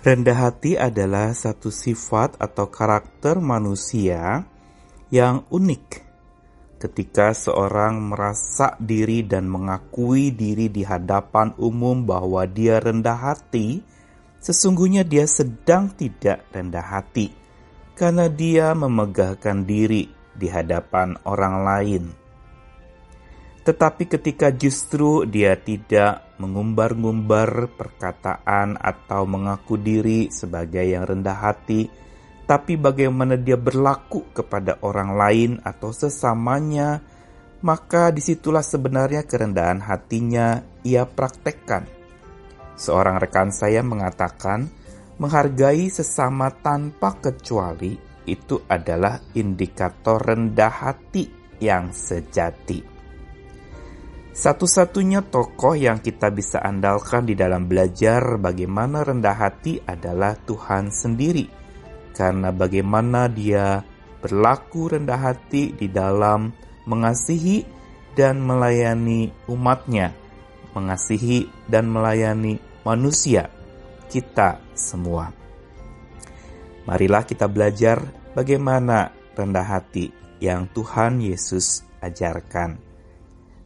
Rendah hati adalah satu sifat atau karakter manusia yang unik. Ketika seorang merasa diri dan mengakui diri di hadapan umum bahwa dia rendah hati, sesungguhnya dia sedang tidak rendah hati karena dia memegahkan diri di hadapan orang lain. Tetapi ketika justru dia tidak mengumbar-ngumbar perkataan atau mengaku diri sebagai yang rendah hati, tapi bagaimana dia berlaku kepada orang lain atau sesamanya, maka di situlah sebenarnya kerendahan hatinya ia praktekkan. Seorang rekan saya mengatakan, menghargai sesama tanpa kecuali itu adalah indikator rendah hati yang sejati. Satu-satunya tokoh yang kita bisa andalkan di dalam belajar bagaimana rendah hati adalah Tuhan sendiri, karena bagaimana Dia berlaku rendah hati di dalam mengasihi dan melayani umatnya, mengasihi dan melayani manusia kita semua. Marilah kita belajar bagaimana rendah hati yang Tuhan Yesus ajarkan.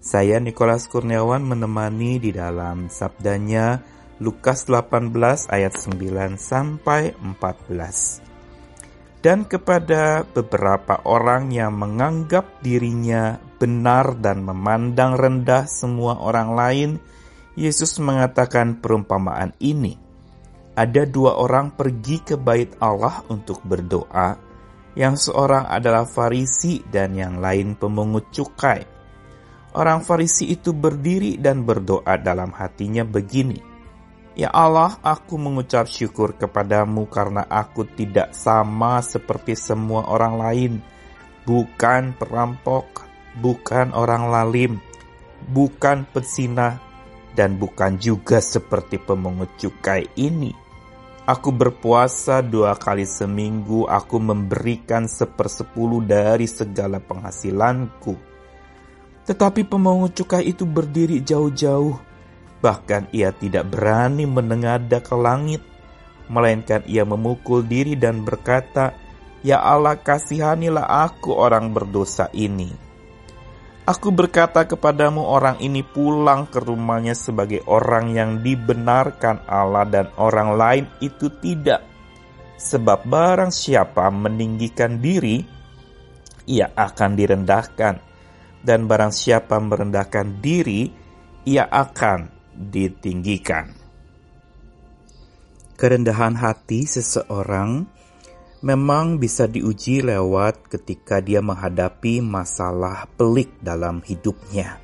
Saya Nikolas Kurniawan menemani di dalam sabdanya Lukas 18 ayat 9 sampai 14. Dan kepada beberapa orang yang menganggap dirinya benar dan memandang rendah semua orang lain, Yesus mengatakan perumpamaan ini ada dua orang pergi ke bait Allah untuk berdoa, yang seorang adalah Farisi dan yang lain pemungut cukai. Orang Farisi itu berdiri dan berdoa dalam hatinya begini, Ya Allah, aku mengucap syukur kepadamu karena aku tidak sama seperti semua orang lain, bukan perampok, bukan orang lalim, bukan pesina, dan bukan juga seperti pemungut cukai ini. Aku berpuasa dua kali seminggu, aku memberikan sepersepuluh dari segala penghasilanku. Tetapi pemungut cukai itu berdiri jauh-jauh, bahkan ia tidak berani menengadah ke langit, melainkan ia memukul diri dan berkata, Ya Allah kasihanilah aku orang berdosa ini. Aku berkata kepadamu orang ini pulang ke rumahnya sebagai orang yang dibenarkan Allah dan orang lain itu tidak. Sebab barang siapa meninggikan diri, ia akan direndahkan. Dan barang siapa merendahkan diri, ia akan ditinggikan. Kerendahan hati seseorang memang bisa diuji lewat ketika dia menghadapi masalah pelik dalam hidupnya,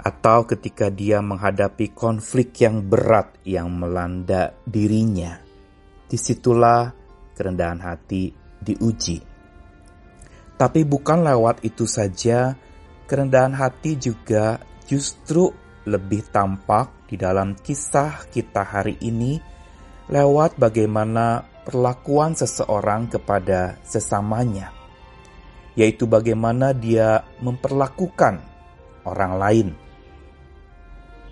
atau ketika dia menghadapi konflik yang berat yang melanda dirinya. Di situlah kerendahan hati diuji. Tapi bukan lewat itu saja, kerendahan hati juga justru lebih tampak di dalam kisah kita hari ini lewat bagaimana perlakuan seseorang kepada sesamanya, yaitu bagaimana dia memperlakukan orang lain.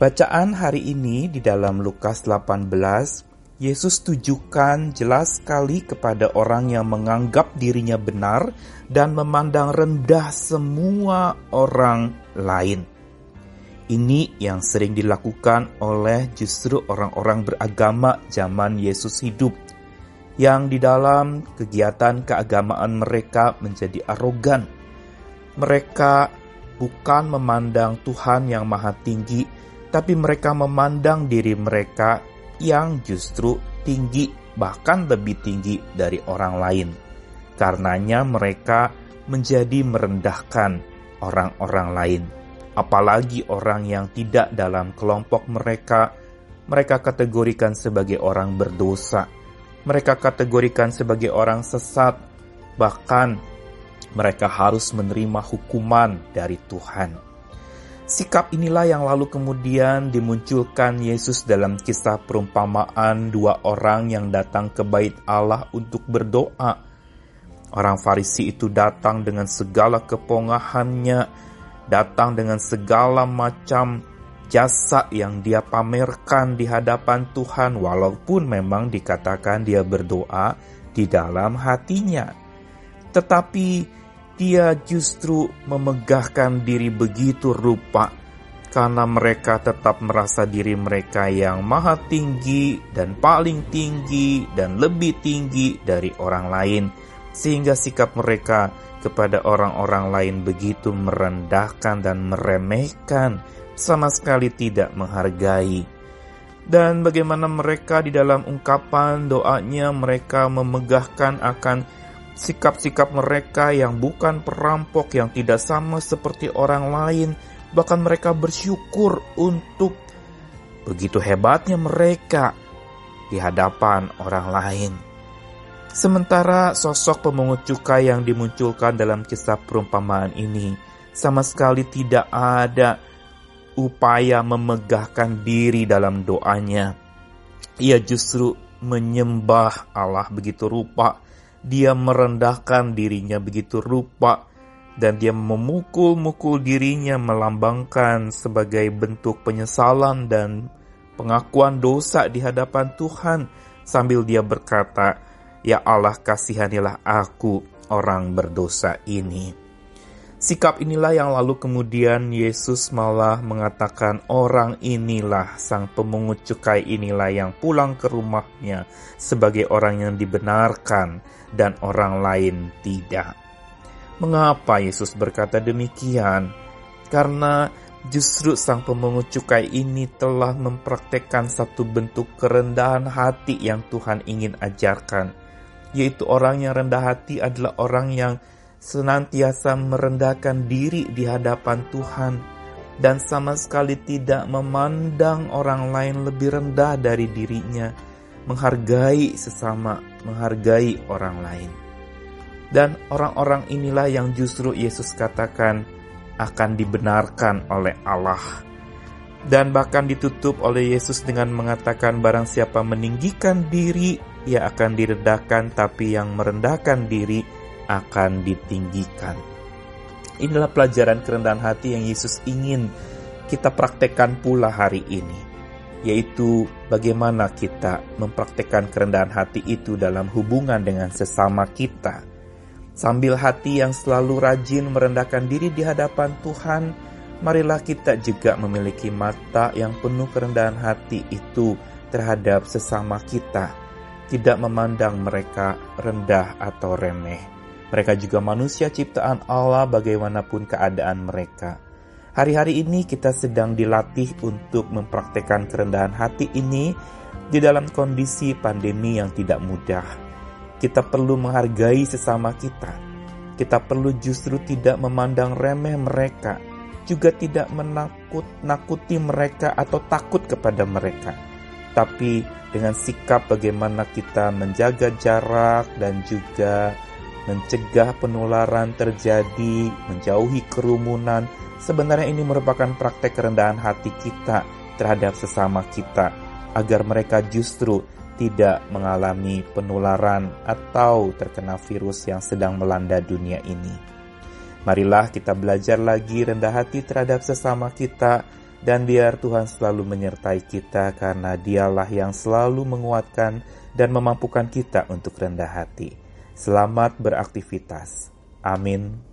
Bacaan hari ini di dalam Lukas 18, Yesus tujukan jelas sekali kepada orang yang menganggap dirinya benar dan memandang rendah semua orang lain. Ini yang sering dilakukan oleh justru orang-orang beragama zaman Yesus hidup yang di dalam kegiatan keagamaan mereka menjadi arogan. Mereka bukan memandang Tuhan yang maha tinggi, tapi mereka memandang diri mereka yang justru tinggi, bahkan lebih tinggi dari orang lain. Karenanya mereka menjadi merendahkan orang-orang lain. Apalagi orang yang tidak dalam kelompok mereka, mereka kategorikan sebagai orang berdosa mereka kategorikan sebagai orang sesat, bahkan mereka harus menerima hukuman dari Tuhan. Sikap inilah yang lalu kemudian dimunculkan Yesus dalam kisah perumpamaan dua orang yang datang ke bait Allah untuk berdoa. Orang Farisi itu datang dengan segala kepongahannya, datang dengan segala macam jasa yang dia pamerkan di hadapan Tuhan, walaupun memang dikatakan dia berdoa di dalam hatinya, tetapi dia justru memegahkan diri begitu rupa karena mereka tetap merasa diri mereka yang maha tinggi dan paling tinggi dan lebih tinggi dari orang lain, sehingga sikap mereka kepada orang-orang lain begitu merendahkan dan meremehkan, sama sekali tidak menghargai. Dan bagaimana mereka di dalam ungkapan doanya mereka memegahkan akan sikap-sikap mereka yang bukan perampok yang tidak sama seperti orang lain, Bahkan mereka bersyukur untuk begitu hebatnya mereka di hadapan orang lain. Sementara sosok pemungut cukai yang dimunculkan dalam kisah perumpamaan ini sama sekali tidak ada upaya memegahkan diri dalam doanya. Ia justru menyembah Allah begitu rupa, dia merendahkan dirinya begitu rupa, dan dia memukul-mukul dirinya melambangkan sebagai bentuk penyesalan dan pengakuan dosa di hadapan Tuhan sambil dia berkata, "Ya Allah, kasihanilah aku, orang berdosa ini." Sikap inilah yang lalu kemudian Yesus malah mengatakan orang inilah sang pemungut cukai inilah yang pulang ke rumahnya sebagai orang yang dibenarkan dan orang lain tidak. Mengapa Yesus berkata demikian? Karena justru sang pemungut cukai ini telah mempraktekkan satu bentuk kerendahan hati yang Tuhan ingin ajarkan, yaitu orang yang rendah hati adalah orang yang senantiasa merendahkan diri di hadapan Tuhan dan sama sekali tidak memandang orang lain lebih rendah dari dirinya, menghargai sesama, menghargai orang lain. Dan orang-orang inilah yang justru Yesus katakan akan dibenarkan oleh Allah. Dan bahkan ditutup oleh Yesus dengan mengatakan barang siapa meninggikan diri, ia akan direndahkan, tapi yang merendahkan diri akan ditinggikan. Inilah pelajaran kerendahan hati yang Yesus ingin kita praktekkan pula hari ini yaitu bagaimana kita mempraktekkan kerendahan hati itu dalam hubungan dengan sesama kita. Sambil hati yang selalu rajin merendahkan diri di hadapan Tuhan, marilah kita juga memiliki mata yang penuh kerendahan hati itu terhadap sesama kita, tidak memandang mereka rendah atau remeh. Mereka juga manusia ciptaan Allah bagaimanapun keadaan mereka. Hari-hari ini kita sedang dilatih untuk mempraktekkan kerendahan hati ini di dalam kondisi pandemi yang tidak mudah kita perlu menghargai sesama kita. Kita perlu justru tidak memandang remeh mereka, juga tidak menakut-nakuti mereka atau takut kepada mereka. Tapi dengan sikap bagaimana kita menjaga jarak dan juga mencegah penularan terjadi, menjauhi kerumunan, sebenarnya ini merupakan praktek kerendahan hati kita terhadap sesama kita, agar mereka justru tidak mengalami penularan atau terkena virus yang sedang melanda dunia ini. Marilah kita belajar lagi rendah hati terhadap sesama kita dan biar Tuhan selalu menyertai kita karena dialah yang selalu menguatkan dan memampukan kita untuk rendah hati. Selamat beraktivitas. Amin.